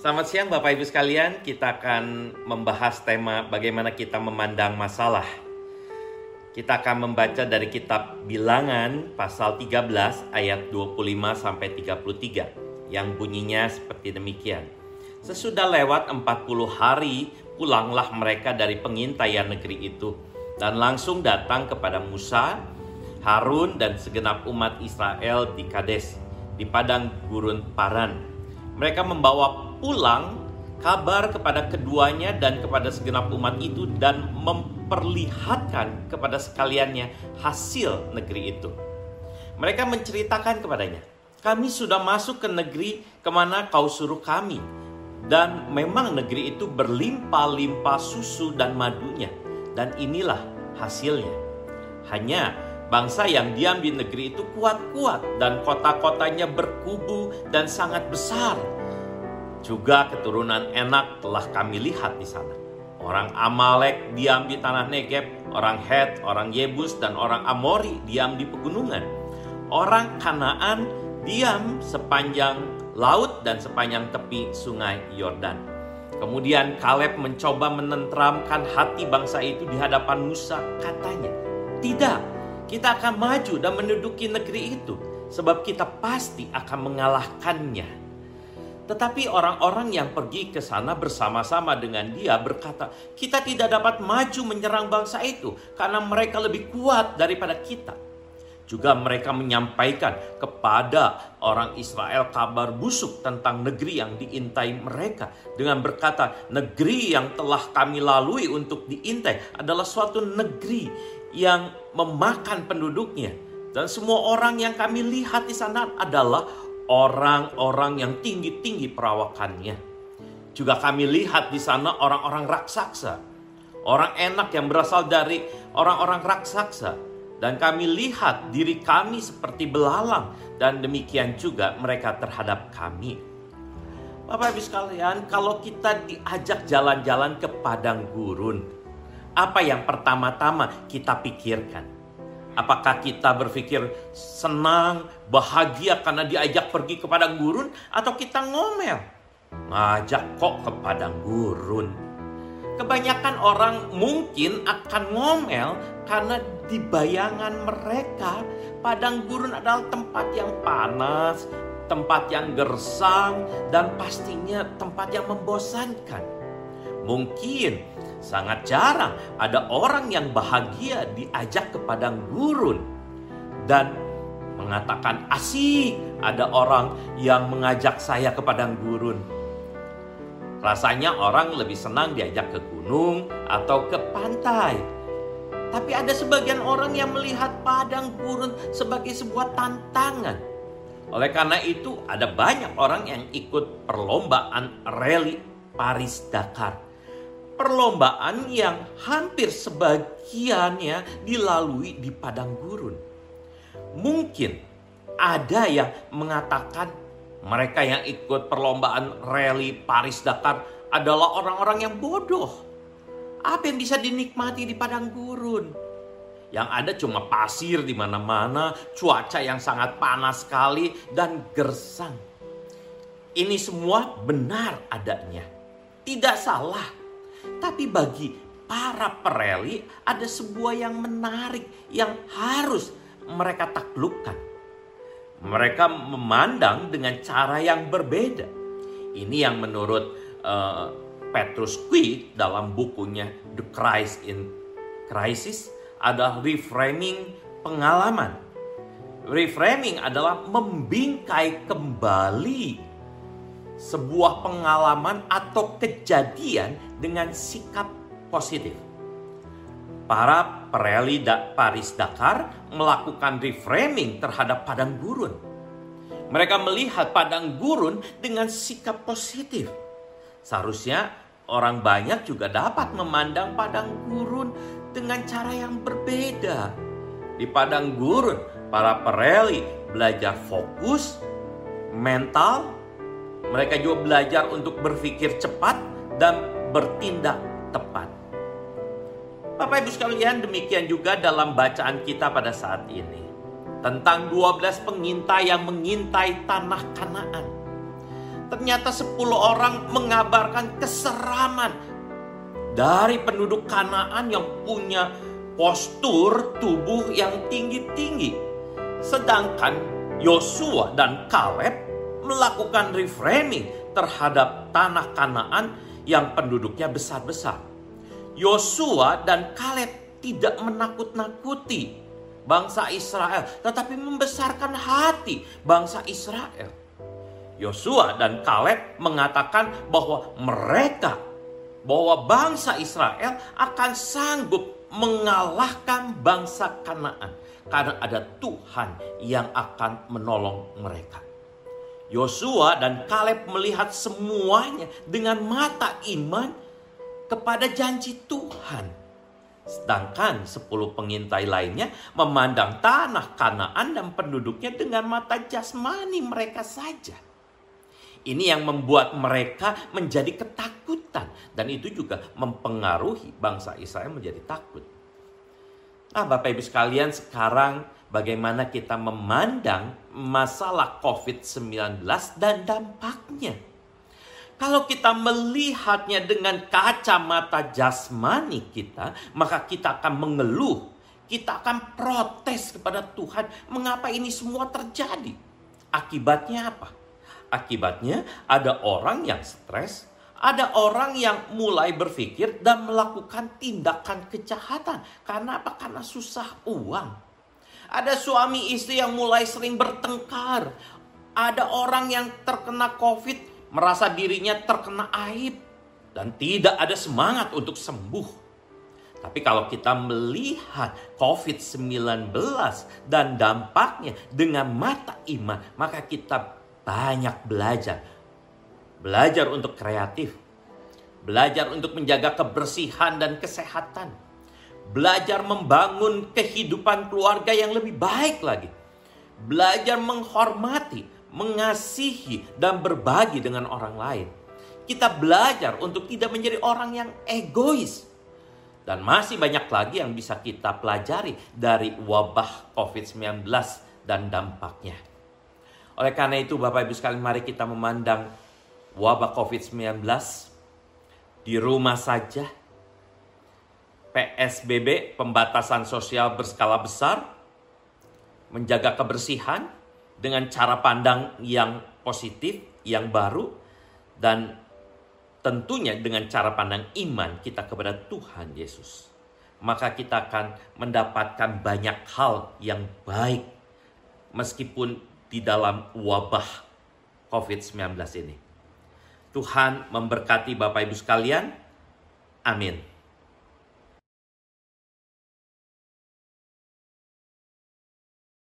Selamat siang Bapak Ibu sekalian, kita akan membahas tema bagaimana kita memandang masalah. Kita akan membaca dari kitab Bilangan pasal 13 ayat 25 sampai 33 yang bunyinya seperti demikian. Sesudah lewat 40 hari, pulanglah mereka dari pengintaian negeri itu dan langsung datang kepada Musa, Harun dan segenap umat Israel di Kades, di padang gurun Paran. Mereka membawa pulang kabar kepada keduanya dan kepada segenap umat itu dan memperlihatkan kepada sekaliannya hasil negeri itu. Mereka menceritakan kepadanya, kami sudah masuk ke negeri ke mana kau suruh kami. Dan memang negeri itu berlimpah-limpah susu dan madunya. Dan inilah hasilnya. Hanya bangsa yang diam di negeri itu kuat-kuat dan kota-kotanya berkubu dan sangat besar juga keturunan enak telah kami lihat di sana. Orang Amalek diam di tanah Negeb, orang Het, orang Yebus, dan orang Amori diam di pegunungan. Orang Kanaan diam sepanjang laut dan sepanjang tepi sungai Yordan. Kemudian Kaleb mencoba menenteramkan hati bangsa itu di hadapan Musa. Katanya, tidak, kita akan maju dan menduduki negeri itu. Sebab kita pasti akan mengalahkannya tetapi orang-orang yang pergi ke sana bersama-sama dengan dia berkata, "Kita tidak dapat maju menyerang bangsa itu karena mereka lebih kuat daripada kita." Juga mereka menyampaikan kepada orang Israel kabar busuk tentang negeri yang diintai mereka dengan berkata, "Negeri yang telah kami lalui untuk diintai adalah suatu negeri yang memakan penduduknya." Dan semua orang yang kami lihat di sana adalah orang-orang yang tinggi-tinggi perawakannya. Juga kami lihat di sana orang-orang raksasa, orang enak yang berasal dari orang-orang raksasa. Dan kami lihat diri kami seperti belalang dan demikian juga mereka terhadap kami. Bapak Ibu sekalian, kalau kita diajak jalan-jalan ke padang gurun, apa yang pertama-tama kita pikirkan? Apakah kita berpikir senang, bahagia karena diajak pergi ke padang gurun atau kita ngomel? Ngajak kok ke padang gurun. Kebanyakan orang mungkin akan ngomel karena di bayangan mereka padang gurun adalah tempat yang panas, tempat yang gersang, dan pastinya tempat yang membosankan. Mungkin Sangat jarang ada orang yang bahagia diajak ke padang gurun dan mengatakan asik ada orang yang mengajak saya ke padang gurun. Rasanya orang lebih senang diajak ke gunung atau ke pantai. Tapi ada sebagian orang yang melihat padang gurun sebagai sebuah tantangan. Oleh karena itu ada banyak orang yang ikut perlombaan rally Paris Dakar perlombaan yang hampir sebagiannya dilalui di padang gurun. Mungkin ada yang mengatakan mereka yang ikut perlombaan rally Paris Dakar adalah orang-orang yang bodoh. Apa yang bisa dinikmati di padang gurun? Yang ada cuma pasir di mana-mana, cuaca yang sangat panas sekali dan gersang. Ini semua benar adanya. Tidak salah tapi bagi para pereli ada sebuah yang menarik yang harus mereka taklukkan. Mereka memandang dengan cara yang berbeda. Ini yang menurut uh, Petrus Quick dalam bukunya The Christ in Crisis adalah reframing pengalaman. Reframing adalah membingkai kembali sebuah pengalaman atau kejadian dengan sikap positif. Para pereli Paris Dakar melakukan reframing terhadap padang gurun. Mereka melihat padang gurun dengan sikap positif. Seharusnya orang banyak juga dapat memandang padang gurun dengan cara yang berbeda. Di padang gurun, para pereli belajar fokus, mental, mereka juga belajar untuk berpikir cepat dan bertindak tepat. Bapak Ibu sekalian, demikian juga dalam bacaan kita pada saat ini. Tentang 12 pengintai yang mengintai tanah kanaan. ternyata 10 orang mengabarkan keseraman dari penduduk Kanaan yang punya postur tubuh yang tinggi-tinggi. Sedangkan Yosua dan Kaleb melakukan reframing terhadap tanah Kanaan yang penduduknya besar-besar. Yosua dan Kaleb tidak menakut-nakuti bangsa Israel, tetapi membesarkan hati bangsa Israel. Yosua dan Kaleb mengatakan bahwa mereka, bahwa bangsa Israel akan sanggup mengalahkan bangsa Kanaan karena ada Tuhan yang akan menolong mereka. Yosua dan Kaleb melihat semuanya dengan mata iman kepada janji Tuhan. Sedangkan sepuluh pengintai lainnya memandang tanah Kanaan dan penduduknya dengan mata jasmani mereka saja. Ini yang membuat mereka menjadi ketakutan. Dan itu juga mempengaruhi bangsa Israel menjadi takut. Nah Bapak Ibu sekalian sekarang bagaimana kita memandang masalah COVID-19 dan dampaknya. Kalau kita melihatnya dengan kacamata jasmani kita, maka kita akan mengeluh, kita akan protes kepada Tuhan, mengapa ini semua terjadi? Akibatnya apa? Akibatnya ada orang yang stres, ada orang yang mulai berpikir dan melakukan tindakan kejahatan. Karena apa? Karena susah uang. Ada suami istri yang mulai sering bertengkar. Ada orang yang terkena COVID merasa dirinya terkena aib dan tidak ada semangat untuk sembuh. Tapi kalau kita melihat COVID-19 dan dampaknya dengan mata iman, maka kita banyak belajar. Belajar untuk kreatif. Belajar untuk menjaga kebersihan dan kesehatan. Belajar membangun kehidupan keluarga yang lebih baik lagi. Belajar menghormati, mengasihi, dan berbagi dengan orang lain. Kita belajar untuk tidak menjadi orang yang egois. Dan masih banyak lagi yang bisa kita pelajari dari wabah COVID-19 dan dampaknya. Oleh karena itu Bapak Ibu sekalian mari kita memandang wabah COVID-19 di rumah saja. PSBB, pembatasan sosial berskala besar, menjaga kebersihan dengan cara pandang yang positif, yang baru, dan tentunya dengan cara pandang iman kita kepada Tuhan Yesus. Maka kita akan mendapatkan banyak hal yang baik meskipun di dalam wabah COVID-19 ini. Tuhan memberkati Bapak Ibu sekalian. Amin.